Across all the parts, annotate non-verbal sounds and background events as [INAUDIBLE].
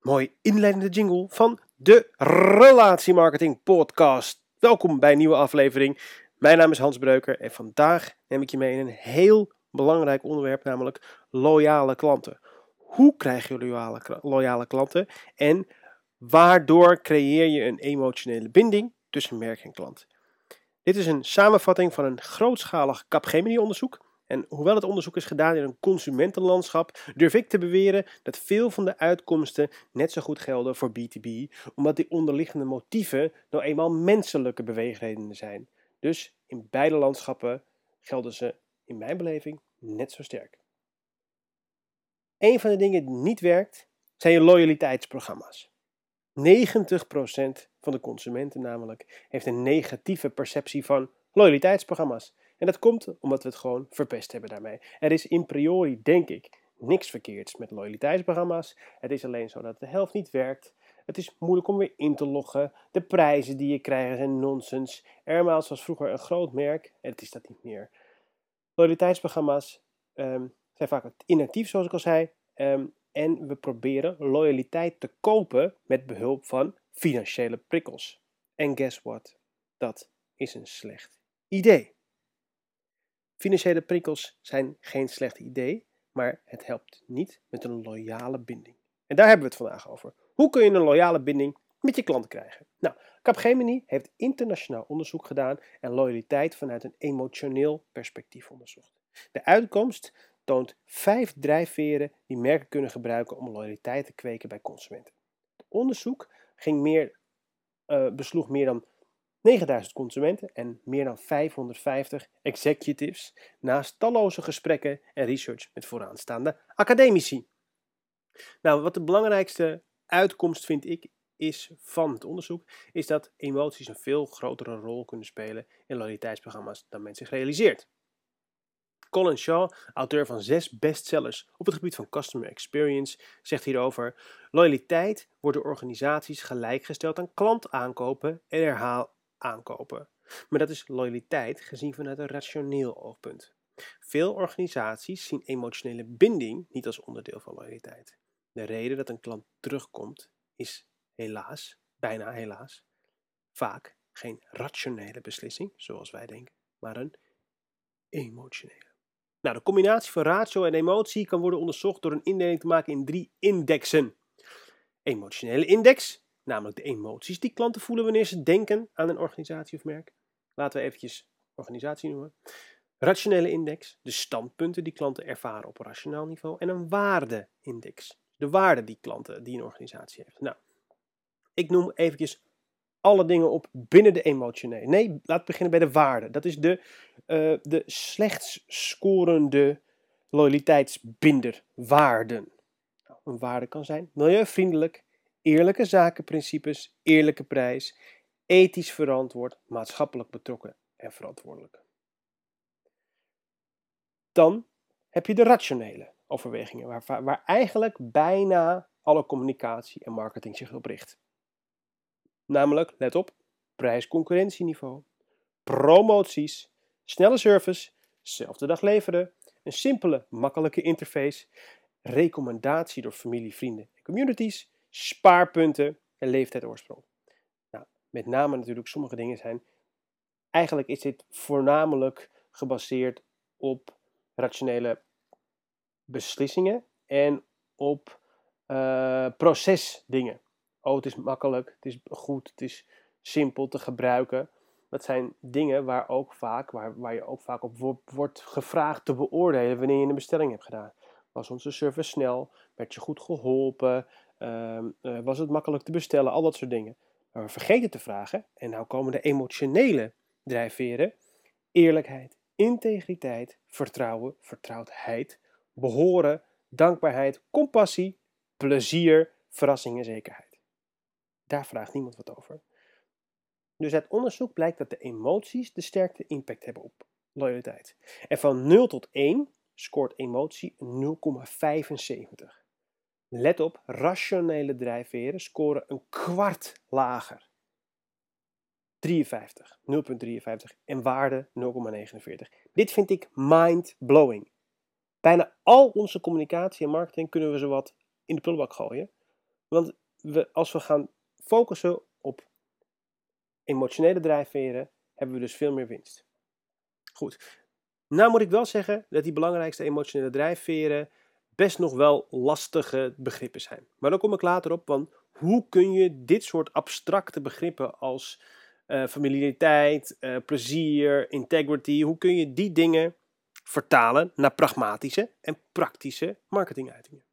Mooi inleidende jingle van de Relatiemarketing Podcast. Welkom bij een nieuwe aflevering. Mijn naam is Hans Breuker en vandaag neem ik je mee in een heel belangrijk onderwerp, namelijk loyale klanten. Hoe krijg je loyale, loyale klanten en waardoor creëer je een emotionele binding tussen merk en klant? Dit is een samenvatting van een grootschalig Capgemini-onderzoek en hoewel het onderzoek is gedaan in een consumentenlandschap, durf ik te beweren dat veel van de uitkomsten net zo goed gelden voor B2B, omdat die onderliggende motieven nou eenmaal menselijke beweegredenen zijn. Dus in beide landschappen gelden ze in mijn beleving net zo sterk. Een van de dingen die niet werkt, zijn je loyaliteitsprogramma's. 90% van de consumenten namelijk heeft een negatieve perceptie van loyaliteitsprogramma's. En dat komt omdat we het gewoon verpest hebben daarmee. Er is in priori, denk ik, niks verkeerds met loyaliteitsprogramma's. Het is alleen zo dat de helft niet werkt. Het is moeilijk om weer in te loggen. De prijzen die je krijgt zijn nonsens. Airmiles was vroeger een groot merk en het is dat niet meer. Loyaliteitsprogramma's ehm, zijn vaak inactief, zoals ik al zei. Ehm, en we proberen loyaliteit te kopen met behulp van financiële prikkels. En guess what? Dat is een slecht idee. Financiële prikkels zijn geen slecht idee, maar het helpt niet met een loyale binding. En daar hebben we het vandaag over. Hoe kun je een loyale binding met je klant krijgen? Nou, Capgemini heeft internationaal onderzoek gedaan en loyaliteit vanuit een emotioneel perspectief onderzocht. De uitkomst toont vijf drijfveren die merken kunnen gebruiken om loyaliteit te kweken bij consumenten. Het onderzoek ging meer, uh, besloeg meer dan 9000 consumenten en meer dan 550 executives, naast talloze gesprekken en research met vooraanstaande academici. Nou, wat de belangrijkste uitkomst vind ik is van het onderzoek, is dat emoties een veel grotere rol kunnen spelen in loyaliteitsprogramma's dan men zich realiseert. Colin Shaw, auteur van zes bestsellers op het gebied van customer experience, zegt hierover: Loyaliteit wordt door organisaties gelijkgesteld aan klantaankopen en herhaal aankopen. Maar dat is loyaliteit gezien vanuit een rationeel oogpunt. Veel organisaties zien emotionele binding niet als onderdeel van loyaliteit. De reden dat een klant terugkomt is helaas, bijna helaas, vaak geen rationele beslissing, zoals wij denken, maar een emotionele. Nou, de combinatie van ratio en emotie kan worden onderzocht door een indeling te maken in drie indexen. Emotionele index, namelijk de emoties die klanten voelen wanneer ze denken aan een organisatie of merk. Laten we eventjes organisatie noemen. Rationele index, de standpunten die klanten ervaren op rationaal niveau. En een waardeindex, de waarde die klanten, die een organisatie heeft. Nou, ik noem eventjes alle dingen op binnen de emotionele. Nee, laat beginnen bij de waarde. Dat is de, uh, de slechts scorende loyaliteitsbinder, waarden. Nou, een waarde kan zijn milieuvriendelijk, eerlijke zakenprincipes, eerlijke prijs, ethisch verantwoord, maatschappelijk betrokken en verantwoordelijk. Dan heb je de rationele overwegingen, waar, waar eigenlijk bijna alle communicatie en marketing zich op richt. Namelijk, let op, prijs-concurrentieniveau, promoties, snelle service, zelfde dag leveren, een simpele, makkelijke interface, recommendatie door familie, vrienden en communities, spaarpunten en leeftijd oorsprong. Nou, met name natuurlijk sommige dingen zijn. Eigenlijk is dit voornamelijk gebaseerd op rationele beslissingen en op uh, procesdingen. Oh, het is makkelijk, het is goed, het is simpel te gebruiken. Dat zijn dingen waar, ook vaak, waar, waar je ook vaak op wordt gevraagd te beoordelen wanneer je een bestelling hebt gedaan. Was onze service snel? Werd je goed geholpen? Ehm, eh, was het makkelijk te bestellen? Al dat soort dingen. We vergeten te vragen, en nou komen de emotionele drijfveren: eerlijkheid, integriteit, vertrouwen, vertrouwdheid, behoren, dankbaarheid, compassie, plezier, verrassing en zekerheid. Daar vraagt niemand wat over. Dus uit onderzoek blijkt dat de emoties de sterkste impact hebben op loyaliteit. En van 0 tot 1 scoort emotie 0,75. Let op, rationele drijfveren scoren een kwart lager. 53, 0,53 en waarde 0,49. Dit vind ik mind-blowing. Bijna al onze communicatie en marketing kunnen we ze wat in de prullenbak gooien. Want we, als we gaan focussen op emotionele drijfveren, hebben we dus veel meer winst. Goed. Nou moet ik wel zeggen dat die belangrijkste emotionele drijfveren best nog wel lastige begrippen zijn. Maar daar kom ik later op, want hoe kun je dit soort abstracte begrippen als uh, familiariteit, uh, plezier, integrity, hoe kun je die dingen vertalen naar pragmatische en praktische marketinguitingen?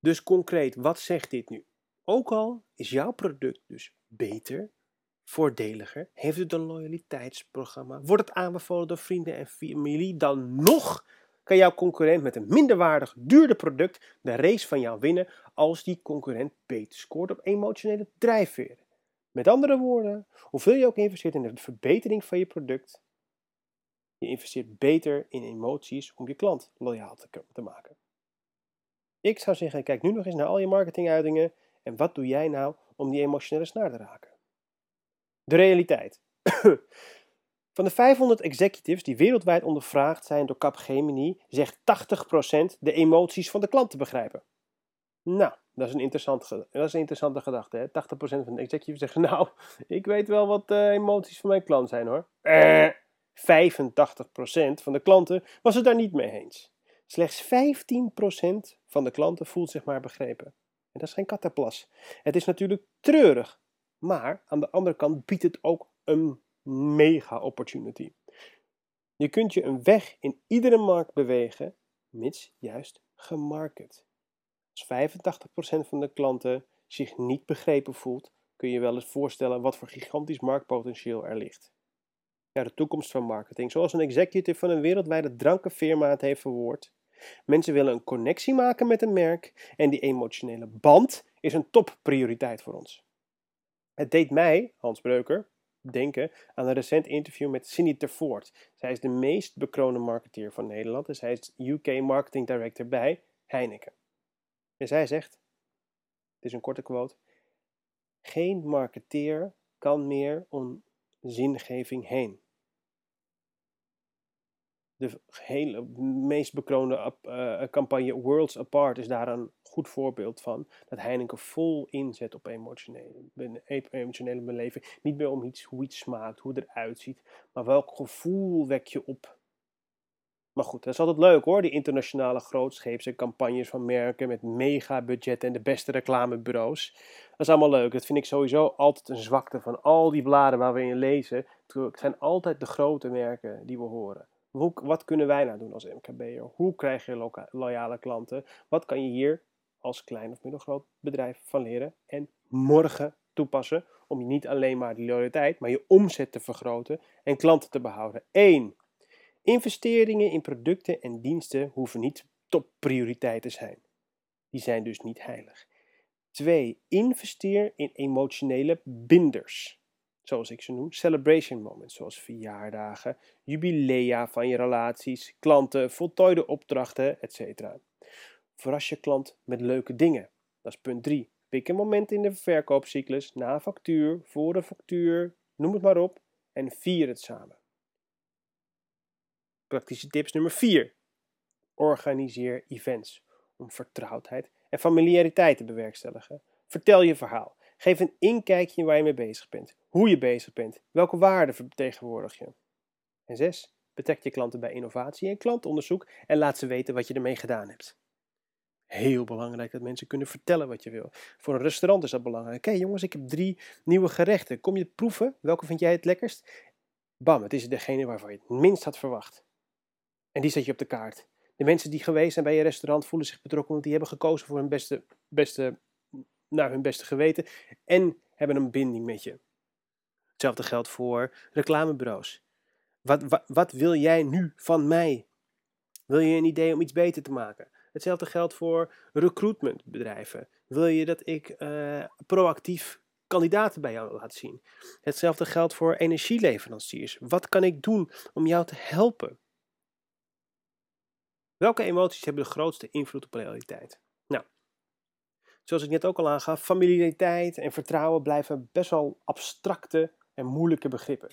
Dus concreet, wat zegt dit nu? Ook al is jouw product dus beter, voordeliger, heeft het een loyaliteitsprogramma, wordt het aanbevolen door vrienden en familie, dan nog kan jouw concurrent met een minderwaardig, duurder product de race van jou winnen als die concurrent beter scoort op emotionele drijfveren. Met andere woorden, hoeveel je ook investeert in de verbetering van je product, je investeert beter in emoties om je klant loyaal te, te maken. Ik zou zeggen, kijk nu nog eens naar al je marketinguitingen en wat doe jij nou om die emotionele snaar te raken? De realiteit. [COUGHS] Van de 500 executives die wereldwijd ondervraagd zijn door Capgemini, zegt 80% de emoties van de klant te begrijpen. Nou, dat is een, interessant, dat is een interessante gedachte. Hè? 80% van de executives zeggen, [LAUGHS] nou, ik weet wel wat de emoties van mijn klant zijn hoor. Eh, 85% van de klanten was het daar niet mee eens. Slechts 15% van de klanten voelt zich maar begrepen. En dat is geen kattenplas. Het is natuurlijk treurig, maar aan de andere kant biedt het ook een mega opportunity. Je kunt je een weg in iedere markt bewegen, mits juist gemarket. Als 85% van de klanten zich niet begrepen voelt, kun je wel eens voorstellen wat voor gigantisch marktpotentieel er ligt. Ja, de toekomst van marketing, zoals een executive van een wereldwijde drankenfirma het heeft verwoord. Mensen willen een connectie maken met een merk en die emotionele band is een topprioriteit voor ons. Het deed mij, Hans Breuker, denken aan een recent interview met Cindy Tervoort. Zij is de meest bekroonde marketeer van Nederland en zij is UK Marketing Director bij Heineken. En zij zegt, het is een korte quote, geen marketeer kan meer om zingeving heen de hele meest bekroonde uh, campagne Worlds Apart is daar een goed voorbeeld van. Dat Heineken vol inzet op emotionele, emotionele beleving. Niet meer om iets, hoe iets smaakt, hoe het eruit ziet, maar welk gevoel wek je op. Maar goed, dat is altijd leuk hoor, die internationale grootscheepse campagnes van merken met mega budgetten en de beste reclamebureaus. Dat is allemaal leuk. Dat vind ik sowieso altijd een zwakte van al die bladen waar we in lezen. Het zijn altijd de grote merken die we horen. Hoe, wat kunnen wij nou doen als MKB'er? Hoe krijg je loyale klanten? Wat kan je hier als klein of middelgroot bedrijf van leren en morgen toepassen om je niet alleen maar die loyaliteit, maar je omzet te vergroten en klanten te behouden? 1. Investeringen in producten en diensten hoeven niet topprioriteit te zijn. Die zijn dus niet heilig. 2. Investeer in emotionele binders zoals ik ze noem, celebration moments, zoals verjaardagen, jubilea van je relaties, klanten, voltooide opdrachten, etc. Verras je klant met leuke dingen. Dat is punt 3. Pik een moment in de verkoopcyclus, na factuur, voor een factuur, noem het maar op, en vier het samen. Praktische tips nummer 4. Organiseer events om vertrouwdheid en familiariteit te bewerkstelligen. Vertel je verhaal. Geef een inkijkje in waar je mee bezig bent, hoe je bezig bent, welke waarden vertegenwoordig je. En 6. Betrek je klanten bij innovatie en klantonderzoek en laat ze weten wat je ermee gedaan hebt. Heel belangrijk dat mensen kunnen vertellen wat je wil. Voor een restaurant is dat belangrijk. Oké jongens, ik heb drie nieuwe gerechten. Kom je het proeven? Welke vind jij het lekkerst? Bam, het is degene waarvan je het minst had verwacht. En die zet je op de kaart. De mensen die geweest zijn bij je restaurant voelen zich betrokken, want die hebben gekozen voor hun beste, beste naar hun beste geweten en hebben een binding met je. Hetzelfde geldt voor reclamebureaus. Wat, wat, wat wil jij nu van mij? Wil je een idee om iets beter te maken? Hetzelfde geldt voor recruitmentbedrijven. Wil je dat ik uh, proactief kandidaten bij jou laat zien? Hetzelfde geldt voor energieleveranciers. Wat kan ik doen om jou te helpen? Welke emoties hebben de grootste invloed op realiteit? zoals ik net ook al aangaf, familiariteit en vertrouwen blijven best wel abstracte en moeilijke begrippen.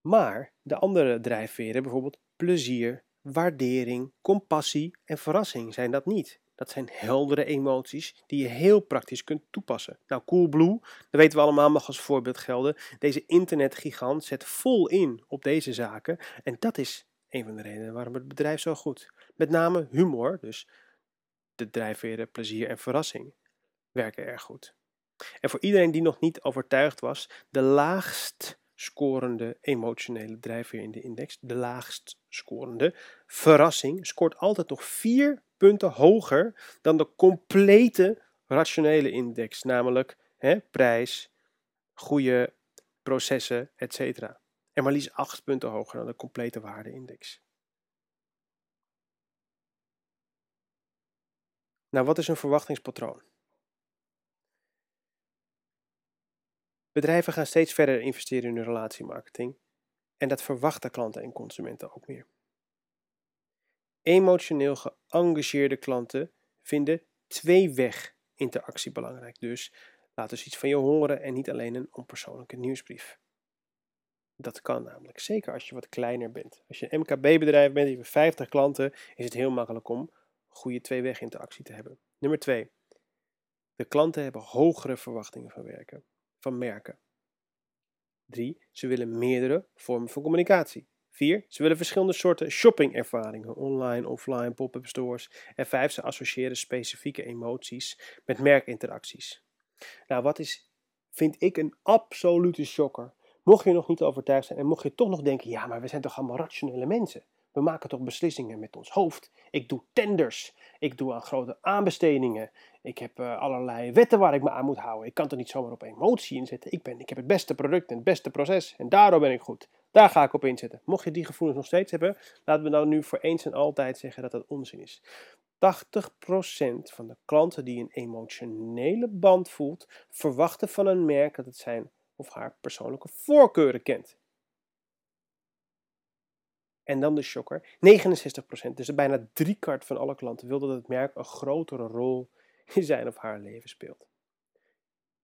Maar de andere drijfveren, bijvoorbeeld plezier, waardering, compassie en verrassing, zijn dat niet. Dat zijn heldere emoties die je heel praktisch kunt toepassen. Nou, Coolblue, dat weten we allemaal, mag als voorbeeld gelden. Deze internetgigant zet vol in op deze zaken. En dat is een van de redenen waarom het bedrijf zo goed. Met name humor, dus de drijfveren plezier en verrassing, werken erg goed. En voor iedereen die nog niet overtuigd was, de laagst scorende emotionele drijfveer in de index, de laagst scorende, verrassing, scoort altijd nog vier punten hoger dan de complete rationele index, namelijk hè, prijs, goede processen, etc. En maar liefst acht punten hoger dan de complete waardeindex. Nou, wat is een verwachtingspatroon? Bedrijven gaan steeds verder investeren in hun relatiemarketing en dat verwachten klanten en consumenten ook meer. Emotioneel geëngageerde klanten vinden twee-weg interactie belangrijk. Dus laat dus iets van je horen en niet alleen een onpersoonlijke nieuwsbrief. Dat kan namelijk, zeker als je wat kleiner bent. Als je een MKB-bedrijf bent, je hebt 50 klanten, is het heel makkelijk om goede twee-weg interactie te hebben. Nummer 2. De klanten hebben hogere verwachtingen van werken van merken. 3. Ze willen meerdere vormen van communicatie. 4. Ze willen verschillende soorten shoppingervaringen, online, offline, pop-up stores. En 5. Ze associëren specifieke emoties met merkinteracties. Nou, wat is, vind ik, een absolute shocker. Mocht je nog niet overtuigd zijn en mocht je toch nog denken, ja, maar we zijn toch allemaal rationele mensen. We maken toch beslissingen met ons hoofd. Ik doe tenders. Ik doe aan grote aanbestedingen. Ik heb uh, allerlei wetten waar ik me aan moet houden. Ik kan er niet zomaar op emotie inzetten. Ik, ben, ik heb het beste product en het beste proces. En daardoor ben ik goed. Daar ga ik op inzetten. Mocht je die gevoelens nog steeds hebben, laten we dan nu voor eens en altijd zeggen dat dat onzin is. 80% van de klanten die een emotionele band voelt, verwachten van een merk dat het zijn of haar persoonlijke voorkeuren kent. En dan de shocker. 69%, dus bijna driekwart van alle klanten wil dat het merk een grotere rol in zijn of haar leven speelt.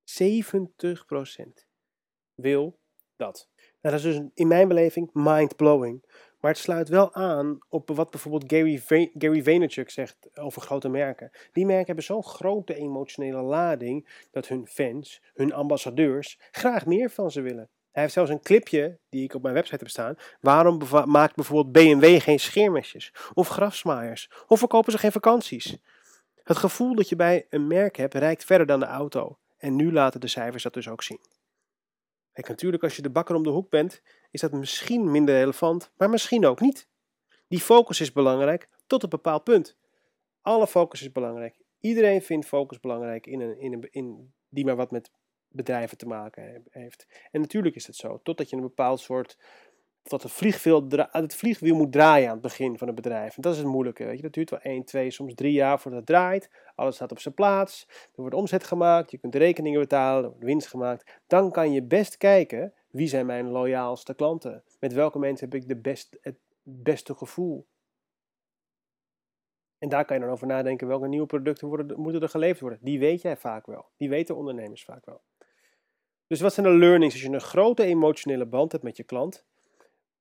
70% wil dat. Nou, dat is dus in mijn beleving mind-blowing. Maar het sluit wel aan op wat bijvoorbeeld Gary, Gary Vaynerchuk zegt over grote merken. Die merken hebben zo'n grote emotionele lading dat hun fans, hun ambassadeurs, graag meer van ze willen. Hij heeft zelfs een clipje die ik op mijn website heb staan. Waarom maakt bijvoorbeeld BMW geen scheermesjes? Of grafsmaaiers? Of verkopen ze geen vakanties? Het gevoel dat je bij een merk hebt reikt verder dan de auto. En nu laten de cijfers dat dus ook zien. Kijk, natuurlijk als je de bakker om de hoek bent, is dat misschien minder relevant, maar misschien ook niet. Die focus is belangrijk tot een bepaald punt. Alle focus is belangrijk. Iedereen vindt focus belangrijk in een, in een, in, die maar wat met bedrijven te maken heeft. En natuurlijk is het zo, totdat je een bepaald soort dat het vliegwiel, het vliegwiel moet draaien aan het begin van een bedrijf. En dat is het moeilijke. Weet je. Dat duurt wel 1, 2, soms 3 jaar voordat het draait. Alles staat op zijn plaats. Er wordt omzet gemaakt. Je kunt rekeningen betalen. Er wordt winst gemaakt. Dan kan je best kijken wie zijn mijn loyaalste klanten. Met welke mensen heb ik de best, het beste gevoel. En daar kan je dan over nadenken welke nieuwe producten moeten er geleverd worden. Die weet jij vaak wel. Die weten ondernemers vaak wel. Dus wat zijn de learnings? Als je een grote emotionele band hebt met je klant,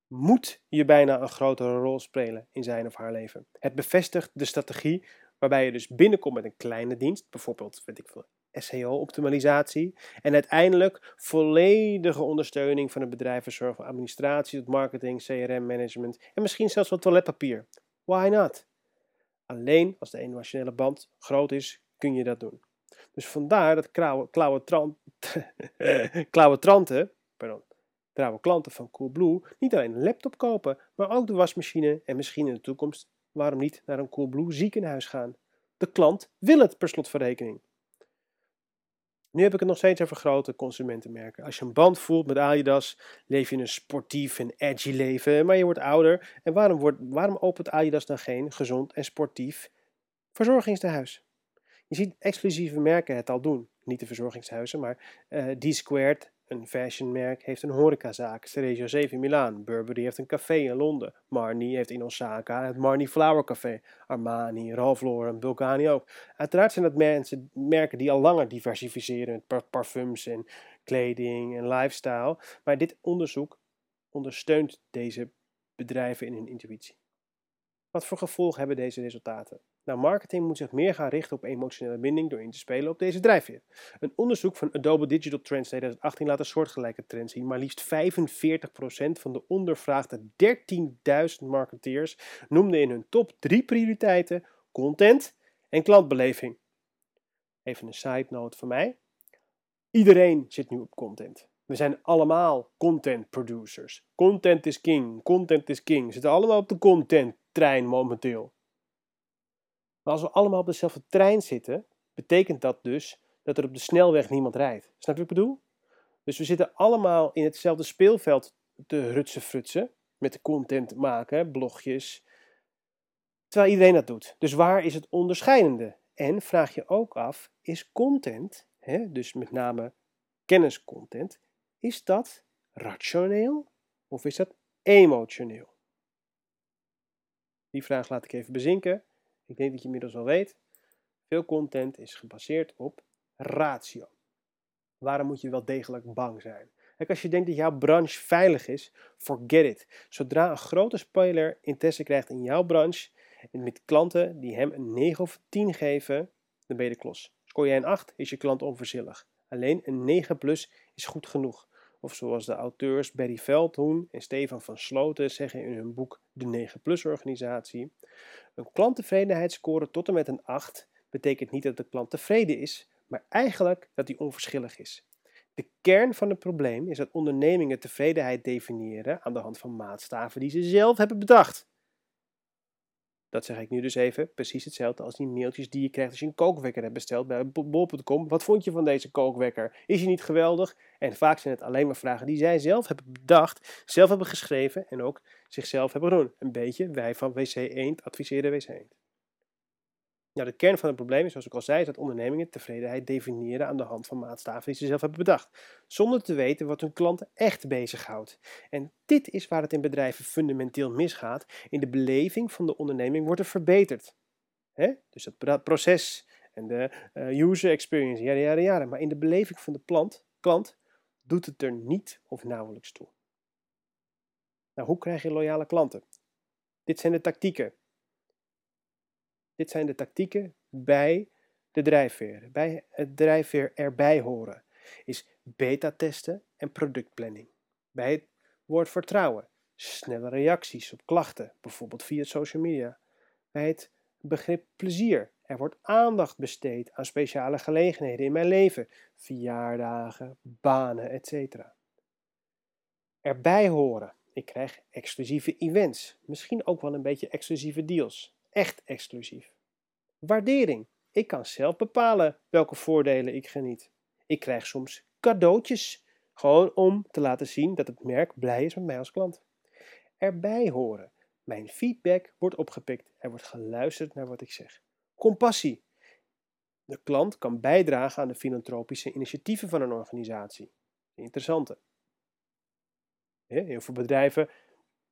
moet je bijna een grotere rol spelen in zijn of haar leven. Het bevestigt de strategie waarbij je dus binnenkomt met een kleine dienst, bijvoorbeeld weet ik veel, SEO-optimalisatie, en uiteindelijk volledige ondersteuning van het bedrijf van administratie tot marketing, CRM-management en misschien zelfs wat toiletpapier. Why not? Alleen als de emotionele band groot is, kun je dat doen. Dus vandaar dat klauwe, klauwe, trant, [LAUGHS] klauwe tranten, pardon, trouwe klanten van Coolblue niet alleen een laptop kopen, maar ook de wasmachine en misschien in de toekomst, waarom niet, naar een Coolblue ziekenhuis gaan. De klant wil het per slot van rekening. Nu heb ik het nog steeds over grote consumentenmerken. Als je een band voelt met Adidas, leef je een sportief en edgy leven, maar je wordt ouder. En waarom, wordt, waarom opent Adidas dan geen gezond en sportief verzorgingstehuis? Je ziet exclusieve merken het al doen. Niet de verzorgingshuizen, maar uh, D-Squared, een fashionmerk, heeft een horecazaak. Ceresio 7 in Milaan. Burberry heeft een café in Londen. Marni heeft in Osaka het Marni Flower Café. Armani, Ralph Lauren, Bulgari ook. Uiteraard zijn dat mensen, merken die al langer diversificeren met parfums en kleding en lifestyle. Maar dit onderzoek ondersteunt deze bedrijven in hun intuïtie. Wat voor gevolgen hebben deze resultaten? Nou, marketing moet zich meer gaan richten op emotionele binding door in te spelen op deze drijfveer. Een onderzoek van Adobe Digital Trends 2018 laat een soortgelijke trend zien. Maar liefst 45% van de ondervraagde 13.000 marketeers noemden in hun top 3 prioriteiten content en klantbeleving. Even een side note van mij. Iedereen zit nu op content. We zijn allemaal content producers. Content is king, content is king. We zitten allemaal op de content trein momenteel. Maar als we allemaal op dezelfde trein zitten, betekent dat dus dat er op de snelweg niemand rijdt. Snap je wat ik bedoel? Dus we zitten allemaal in hetzelfde speelveld te rutsen frutsen. Met de content maken, blogjes. Terwijl iedereen dat doet. Dus waar is het onderscheidende? En vraag je ook af, is content, hè, dus met name kenniscontent, is dat rationeel of is dat emotioneel? Die vraag laat ik even bezinken. Ik denk dat je inmiddels wel weet. Veel content is gebaseerd op ratio. Waarom moet je wel degelijk bang zijn? Kijk, als je denkt dat jouw branche veilig is, forget it. Zodra een grote speler interesse krijgt in jouw branche, en met klanten die hem een 9 of 10 geven, dan ben je de klos. Scoor jij een 8, is je klant onverschillig. Alleen een 9 plus is goed genoeg. Of zoals de auteurs Barry Veldhoen en Stefan van Sloten zeggen in hun boek De 9 Plus Organisatie. Een klanttevredenheidsscore tot en met een 8 betekent niet dat de klant tevreden is, maar eigenlijk dat hij onverschillig is. De kern van het probleem is dat ondernemingen tevredenheid definiëren aan de hand van maatstaven die ze zelf hebben bedacht. Dat zeg ik nu dus even. Precies hetzelfde als die mailtjes die je krijgt als je een kookwekker hebt besteld bij bol.com. Wat vond je van deze kookwekker? Is hij niet geweldig? En vaak zijn het alleen maar vragen die zij zelf hebben bedacht, zelf hebben geschreven en ook zichzelf hebben gedaan. Een beetje wij van WC Eend adviseren WC Eend. Nou, de kern van het probleem is, zoals ik al zei, is dat ondernemingen tevredenheid definiëren aan de hand van maatstaven die ze zelf hebben bedacht, zonder te weten wat hun klanten echt bezighoudt. En dit is waar het in bedrijven fundamenteel misgaat. In de beleving van de onderneming wordt er verbeterd. Dus het proces en de uh, user experience, jaren, jaren, jaren. Maar in de beleving van de plant, klant doet het er niet of nauwelijks toe. Nou, hoe krijg je loyale klanten? Dit zijn de tactieken dit zijn de tactieken bij de drijfveer. Bij het drijfveer erbij horen is beta testen en productplanning. Bij het woord vertrouwen, snelle reacties op klachten, bijvoorbeeld via social media. Bij het begrip plezier, er wordt aandacht besteed aan speciale gelegenheden in mijn leven, verjaardagen, banen, etc. Erbij horen, ik krijg exclusieve events, misschien ook wel een beetje exclusieve deals echt exclusief. Waardering. Ik kan zelf bepalen welke voordelen ik geniet. Ik krijg soms cadeautjes, gewoon om te laten zien dat het merk blij is met mij als klant. Erbij horen. Mijn feedback wordt opgepikt. Er wordt geluisterd naar wat ik zeg. Compassie. De klant kan bijdragen aan de filantropische initiatieven van een organisatie. Interessante. Heel veel bedrijven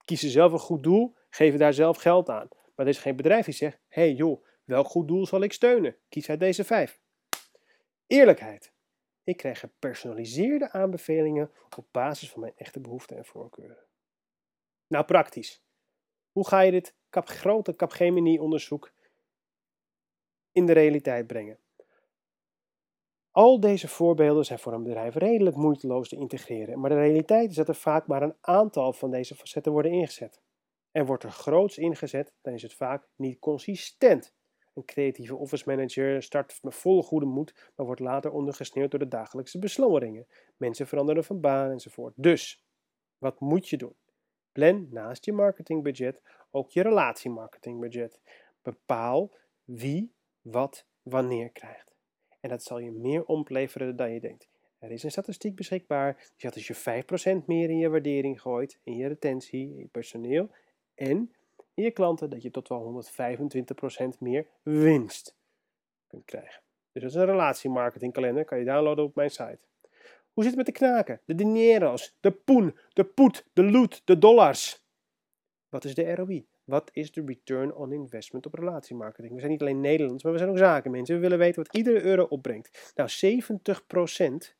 kiezen zelf een goed doel, geven daar zelf geld aan. Maar er is geen bedrijf die zegt: hé hey joh, welk goed doel zal ik steunen? Kies uit deze vijf. Eerlijkheid. Ik krijg gepersonaliseerde aanbevelingen op basis van mijn echte behoeften en voorkeuren. Nou, praktisch. Hoe ga je dit kap, grote Capgemini-onderzoek in de realiteit brengen? Al deze voorbeelden zijn voor een bedrijf redelijk moeiteloos te integreren, maar de realiteit is dat er vaak maar een aantal van deze facetten worden ingezet. En wordt er groots ingezet, dan is het vaak niet consistent. Een creatieve office manager start met volle goede moed, maar wordt later ondergesneeuwd door de dagelijkse beslommeringen. Mensen veranderen van baan enzovoort. Dus, wat moet je doen? Plan naast je marketingbudget ook je relatiemarketingbudget. Bepaal wie, wat, wanneer krijgt. En dat zal je meer opleveren dan je denkt. Er is een statistiek beschikbaar die als je 5% meer in je waardering gooit, in je retentie, in je personeel, en je klanten dat je tot wel 125% meer winst kunt krijgen. Dus dat is een relatiemarketingkalender, kan je downloaden op mijn site. Hoe zit het met de knaken, de dinero's, de poen, de poet, de loot, de dollars? Wat is de ROI? Wat is de return on investment op relatiemarketing? We zijn niet alleen Nederlands, maar we zijn ook zakenmensen. We willen weten wat iedere euro opbrengt. Nou, 70%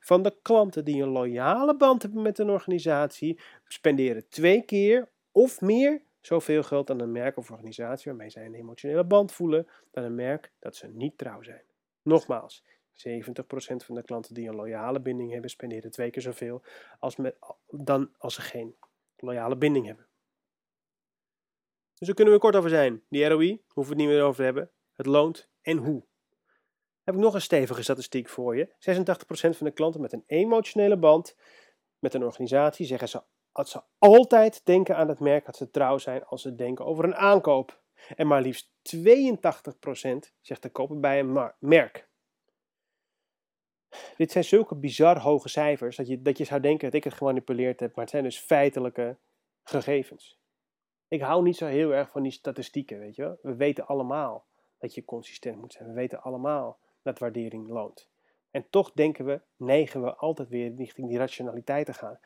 van de klanten die een loyale band hebben met een organisatie spenderen twee keer of meer zoveel geld aan een merk of organisatie waarmee zij een emotionele band voelen dan een merk dat ze niet trouw zijn. Nogmaals, 70% van de klanten die een loyale binding hebben spenderen twee keer zoveel als met, dan als ze geen loyale binding hebben. Dus daar kunnen we kort over zijn. Die ROI, hoeven we het niet meer over te hebben. Het loont en hoe. Heb ik nog een stevige statistiek voor je. 86% van de klanten met een emotionele band met een organisatie zeggen ze dat ze altijd denken aan het merk dat ze trouw zijn als ze denken over een aankoop. En maar liefst 82% zegt te kopen bij een merk. Dit zijn zulke bizar hoge cijfers dat je, dat je zou denken dat ik het gemanipuleerd heb, maar het zijn dus feitelijke gegevens. Ik hou niet zo heel erg van die statistieken, weet je wel. We weten allemaal dat je consistent moet zijn. We weten allemaal dat waardering loont. En toch denken we, neigen we altijd weer richting die rationaliteit te gaan.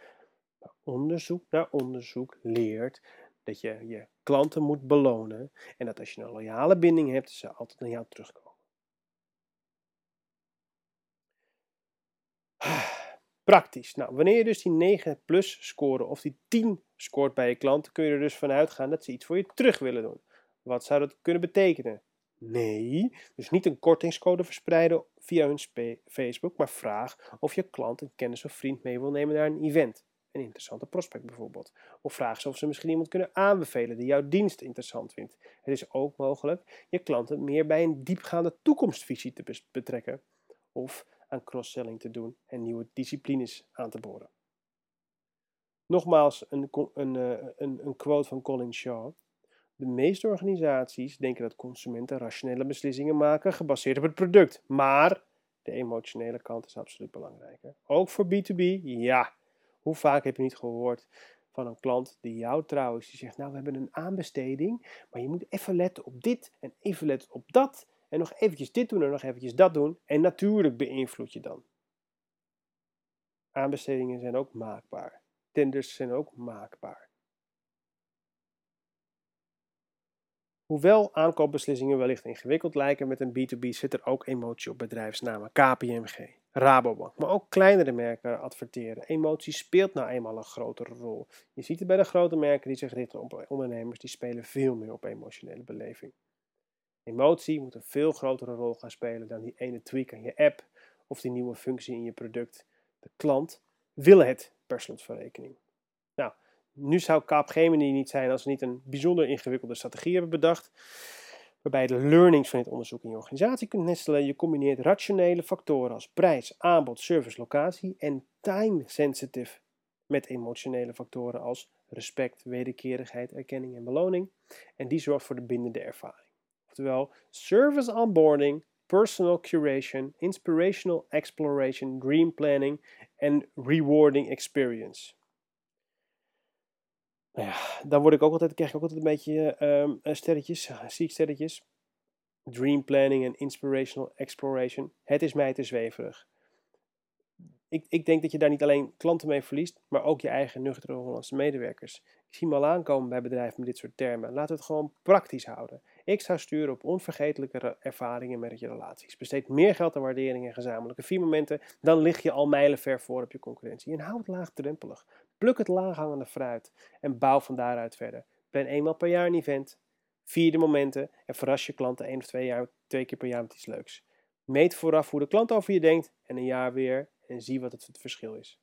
Onderzoek naar onderzoek leert dat je je klanten moet belonen en dat als je een loyale binding hebt, ze altijd naar jou terugkomen. Praktisch. Nou, wanneer je dus die 9 plus scoren of die 10 scoort bij je klant, kun je er dus vanuit gaan dat ze iets voor je terug willen doen. Wat zou dat kunnen betekenen? Nee, dus niet een kortingscode verspreiden via hun Facebook, maar vraag of je klant een kennis of vriend mee wil nemen naar een event. Een interessante prospect bijvoorbeeld. Of vraag ze of ze misschien iemand kunnen aanbevelen die jouw dienst interessant vindt. Het is ook mogelijk je klanten meer bij een diepgaande toekomstvisie te betrekken. Of aan cross-selling te doen en nieuwe disciplines aan te boren. Nogmaals een, een, eh, een, een quote van Colin Shaw. De meeste organisaties denken dat consumenten rationele beslissingen maken gebaseerd op het product. Maar de emotionele kant is absoluut belangrijker. Ook voor B2B, ja. Hoe vaak heb je niet gehoord van een klant die jou trouw is, die zegt: Nou, we hebben een aanbesteding, maar je moet even letten op dit en even letten op dat. En nog eventjes dit doen en nog eventjes dat doen. En natuurlijk beïnvloed je dan. Aanbestedingen zijn ook maakbaar. Tenders zijn ook maakbaar. Hoewel aankoopbeslissingen wellicht ingewikkeld lijken met een B2B, zit er ook emotie op bedrijfsnamen. KPMG, Rabobank, maar ook kleinere merken adverteren. Emotie speelt nou eenmaal een grotere rol. Je ziet het bij de grote merken die zich richten op ondernemers, die spelen veel meer op emotionele beleving. Emotie moet een veel grotere rol gaan spelen dan die ene tweak aan je app of die nieuwe functie in je product. De klant wil het per slotverrekening. Nu zou Capgemini niet zijn als ze niet een bijzonder ingewikkelde strategie hebben bedacht, waarbij de learnings van dit onderzoek in je organisatie kunt nestelen. Je combineert rationele factoren als prijs, aanbod, service, locatie en time sensitive met emotionele factoren als respect, wederkerigheid, erkenning en beloning. En die zorgt voor de bindende ervaring. Oftewel service onboarding, personal curation, inspirational exploration, dream planning en rewarding experience. Nou ja, dan word ik ook altijd, krijg ik ook altijd een beetje um, sterretjes, zie ik sterretjes. Dream planning en inspirational exploration. Het is mij te zweverig. Ik, ik denk dat je daar niet alleen klanten mee verliest, maar ook je eigen nuchtere Hollandse medewerkers. Ik zie me al aankomen bij bedrijven met dit soort termen. We het gewoon praktisch houden. Ik zou sturen op onvergetelijke ervaringen met je relaties. Besteed meer geld aan waardering en gezamenlijke vier momenten, dan lig je al mijlenver voor op je concurrentie. En hou het laagdrempelig. Pluk het laaghangende fruit en bouw van daaruit verder. Ben eenmaal per jaar een event, vier de momenten en verras je klanten één of twee, jaar, twee keer per jaar met iets leuks. Meet vooraf hoe de klant over je denkt en een jaar weer en zie wat het verschil is.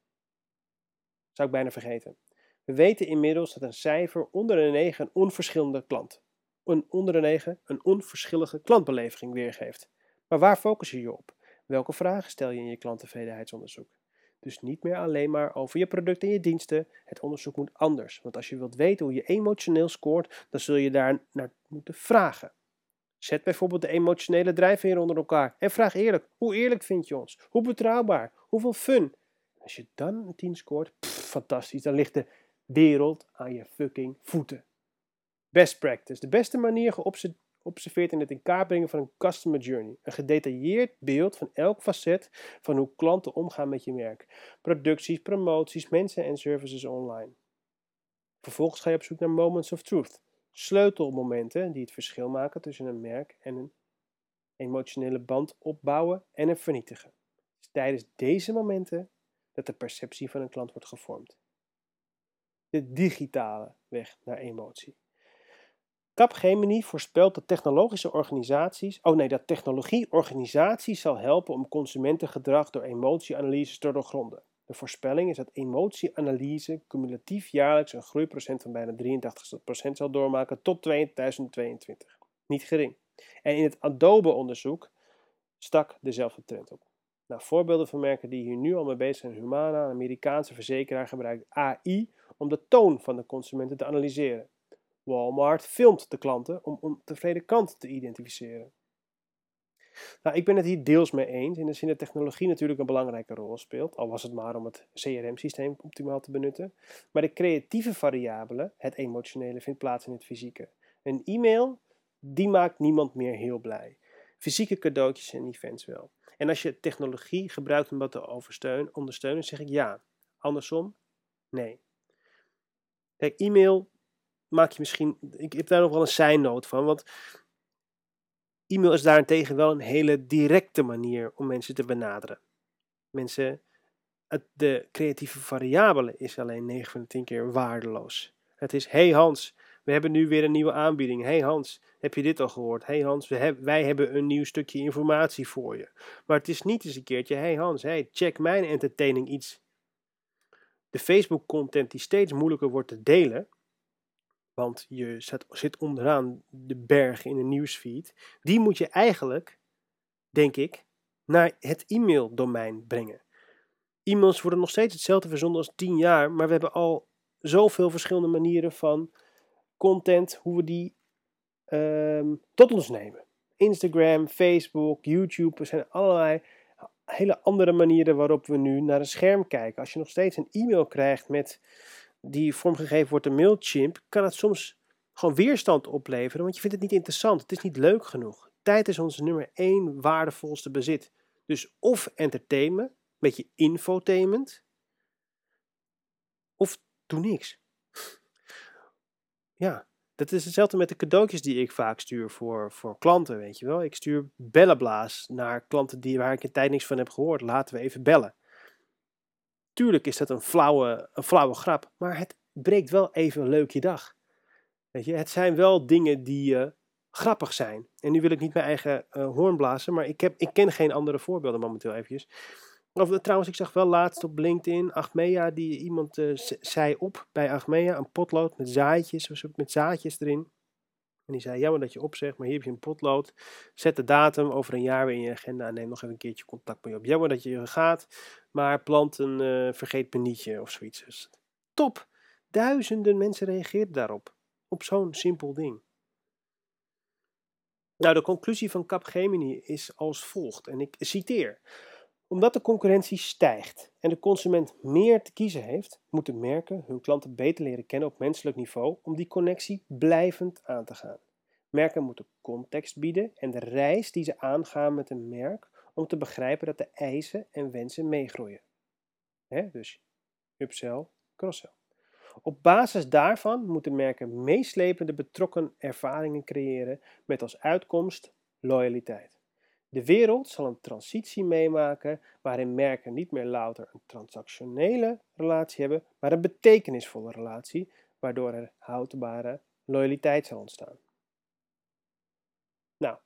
Zou ik bijna vergeten. We weten inmiddels dat een cijfer onder een 9 een onverschillende klant, een onder een 9 een onverschillige klantbeleving weergeeft. Maar waar focus je je op? Welke vragen stel je in je klanttevredenheidsonderzoek? Dus niet meer alleen maar over je producten en je diensten. Het onderzoek moet anders. Want als je wilt weten hoe je emotioneel scoort, dan zul je daar naar moeten vragen. Zet bijvoorbeeld de emotionele drijfveer onder elkaar en vraag eerlijk: hoe eerlijk vind je ons? Hoe betrouwbaar? Hoeveel fun? Als je dan een 10 scoort, fantastisch, dan ligt de wereld aan je fucking voeten. Best practice. De beste manier geobserveerd in het in kaart brengen van een customer journey. Een gedetailleerd beeld van elk facet van hoe klanten omgaan met je merk. Producties, promoties, mensen en services online. Vervolgens ga je op zoek naar moments of truth. Sleutelmomenten die het verschil maken tussen een merk en een emotionele band opbouwen en een vernietigen. tijdens deze momenten dat de perceptie van een klant wordt gevormd. De digitale weg naar emotie. Capgemini voorspelt dat technologische organisaties, oh nee, dat technologie organisaties zal helpen om consumentengedrag door emotieanalyses te doorgronden. De voorspelling is dat emotieanalyse cumulatief jaarlijks een groeiprocent van bijna 83% zal doormaken tot 2022. Niet gering. En in het Adobe-onderzoek stak dezelfde trend op. Voorbeelden van merken die hier nu al mee bezig zijn: Humana, een Amerikaanse verzekeraar, gebruikt AI om de toon van de consumenten te analyseren. Walmart filmt de klanten om ontevreden klanten te identificeren. Nou, ik ben het hier deels mee eens, in de zin dat technologie natuurlijk een belangrijke rol speelt, al was het maar om het CRM-systeem optimaal te benutten. Maar de creatieve variabele, het emotionele, vindt plaats in het fysieke. Een e-mail, die maakt niemand meer heel blij. Fysieke cadeautjes en events wel. En als je technologie gebruikt om dat te ondersteunen, zeg ik ja. Andersom, nee. Kijk, e-mail maak je misschien. Ik heb daar nog wel een zijnoot van. Want e-mail is daarentegen wel een hele directe manier om mensen te benaderen. Mensen. de creatieve variabele is alleen 9 van de 10 keer waardeloos. Het is: hey Hans, we hebben nu weer een nieuwe aanbieding. Hey Hans, heb je dit al gehoord? Hey Hans, we wij hebben een nieuw stukje informatie voor je. Maar het is niet eens een keertje: hey Hans, hey, check mijn entertaining iets. De Facebook-content die steeds moeilijker wordt te delen, want je zit, onderaan de berg in een nieuwsfeed. Die moet je eigenlijk, denk ik, naar het e-maildomein brengen. E-mails worden nog steeds hetzelfde verzonden als 10 jaar, maar we hebben al zoveel verschillende manieren van content, hoe we die ehm, tot ons nemen. Instagram, Facebook, YouTube, er zijn allerlei hele andere manieren waarop we nu naar een scherm kijken. Als je nog steeds een e-mail krijgt met die vormgegeven wordt een Mailchimp, kan het soms gewoon weerstand opleveren, want je vindt het niet interessant. Het is niet leuk genoeg. Tijd is ons nummer één waardevolste bezit. Dus of entertainment, een beetje infotainment, of doe niks. Ja, dat is hetzelfde met de cadeautjes die ik vaak stuur voor, voor klanten, weet je wel. Ik stuur bellenblaas naar klanten die, waar ik in tijd niks van heb gehoord. Laten we even bellen. Tuurlijk is dat een flauwe, een flauwe grap, maar het breekt wel even leuk je dag. Weet je, het zijn wel dingen die uh, grappig zijn. En nu wil ik niet mijn eigen uh, hoorn blazen, maar ik, heb, ik ken geen andere voorbeelden momenteel eventjes. Of, eh, trouwens, ik zag wel laatst op LinkedIn Achmea, die iemand zei op bij Achmea, een potlood met zaadjes, met zaadjes erin. En die zei, jammer dat je opzegt, maar hier heb je een potlood. Zet de datum over een jaar weer in je agenda en neem nog even een keertje contact met je op. Jammer dat je gaat, maar plant een uh, vergeet me nietje of zoiets. Dus, top! Duizenden mensen reageerden daarop. Op zo'n simpel ding. Nou, de conclusie van Capgemini is als volgt, en ik citeer omdat de concurrentie stijgt en de consument meer te kiezen heeft, moeten merken hun klanten beter leren kennen op menselijk niveau om die connectie blijvend aan te gaan. Merken moeten context bieden en de reis die ze aangaan met een merk om te begrijpen dat de eisen en wensen meegroeien. He, dus upsell, crosssell. Op basis daarvan moeten merken meeslepende betrokken ervaringen creëren met als uitkomst loyaliteit. De wereld zal een transitie meemaken waarin merken niet meer louter een transactionele relatie hebben, maar een betekenisvolle relatie, waardoor er houdbare loyaliteit zal ontstaan. Nou,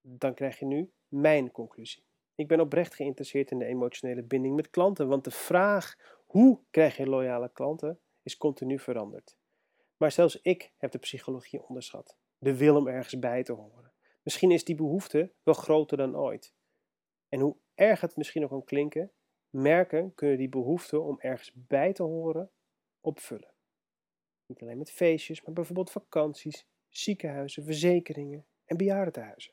dan krijg je nu mijn conclusie. Ik ben oprecht geïnteresseerd in de emotionele binding met klanten, want de vraag hoe krijg je loyale klanten is continu veranderd. Maar zelfs ik heb de psychologie onderschat, de wil om ergens bij te horen. Misschien is die behoefte wel groter dan ooit. En hoe erg het misschien ook kan klinken, merken kunnen die behoefte om ergens bij te horen opvullen. Niet alleen met feestjes, maar bijvoorbeeld vakanties, ziekenhuizen, verzekeringen en bejaardentehuizen.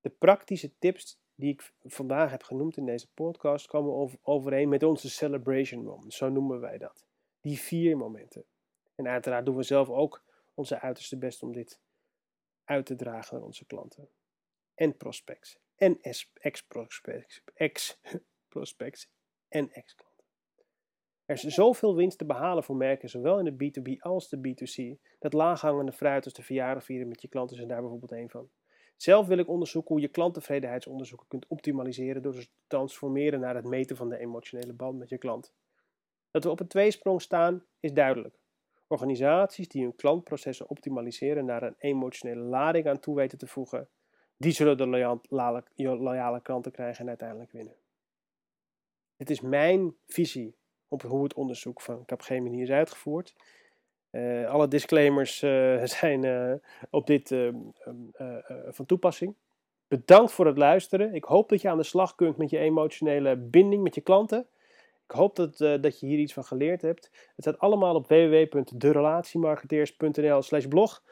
De praktische tips die ik vandaag heb genoemd in deze podcast komen overeen met onze celebration moments, zo noemen wij dat. Die vier momenten. En uiteraard doen we zelf ook onze uiterste best om dit uit te dragen naar onze klanten. En prospects. En ex-prospects. Ex-prospects [LAUGHS] en ex-klanten. Er is zoveel winst te behalen voor merken, zowel in de B2B als de B2C, dat laaghangende fruit als de verjaardag vieren met je klanten zijn daar bijvoorbeeld een van. Zelf wil ik onderzoeken hoe je klanttevredenheidsonderzoeken kunt optimaliseren door ze te transformeren naar het meten van de emotionele band met je klant. Dat we op een tweesprong staan is duidelijk. Organisaties die hun klantprocessen optimaliseren naar een emotionele lading aan toe weten te voegen, die zullen de loyale, klanten krijgen en uiteindelijk winnen. Dit is mijn visie op hoe het onderzoek van Capgemini is uitgevoerd. Uh, alle disclaimers uh, [LAUGHS] zijn uh, op dit van toepassing. Bedankt voor het luisteren. Ik hoop dat je aan de slag kunt met je emotionele binding met je klanten. Ik hoop dat, dat je hier iets van geleerd hebt. Het staat allemaal op www.derelatiemarketeers.nl slash blog.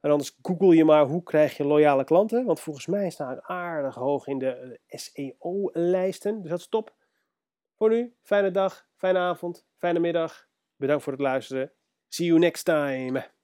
En anders google je maar hoe krijg je loyale klanten. Want volgens mij staan ik aardig hoog in de SEO-lijsten. Dus dat is top. Voor nu, fijne dag, fijne avond, fijne middag. Bedankt voor het luisteren. See you next time.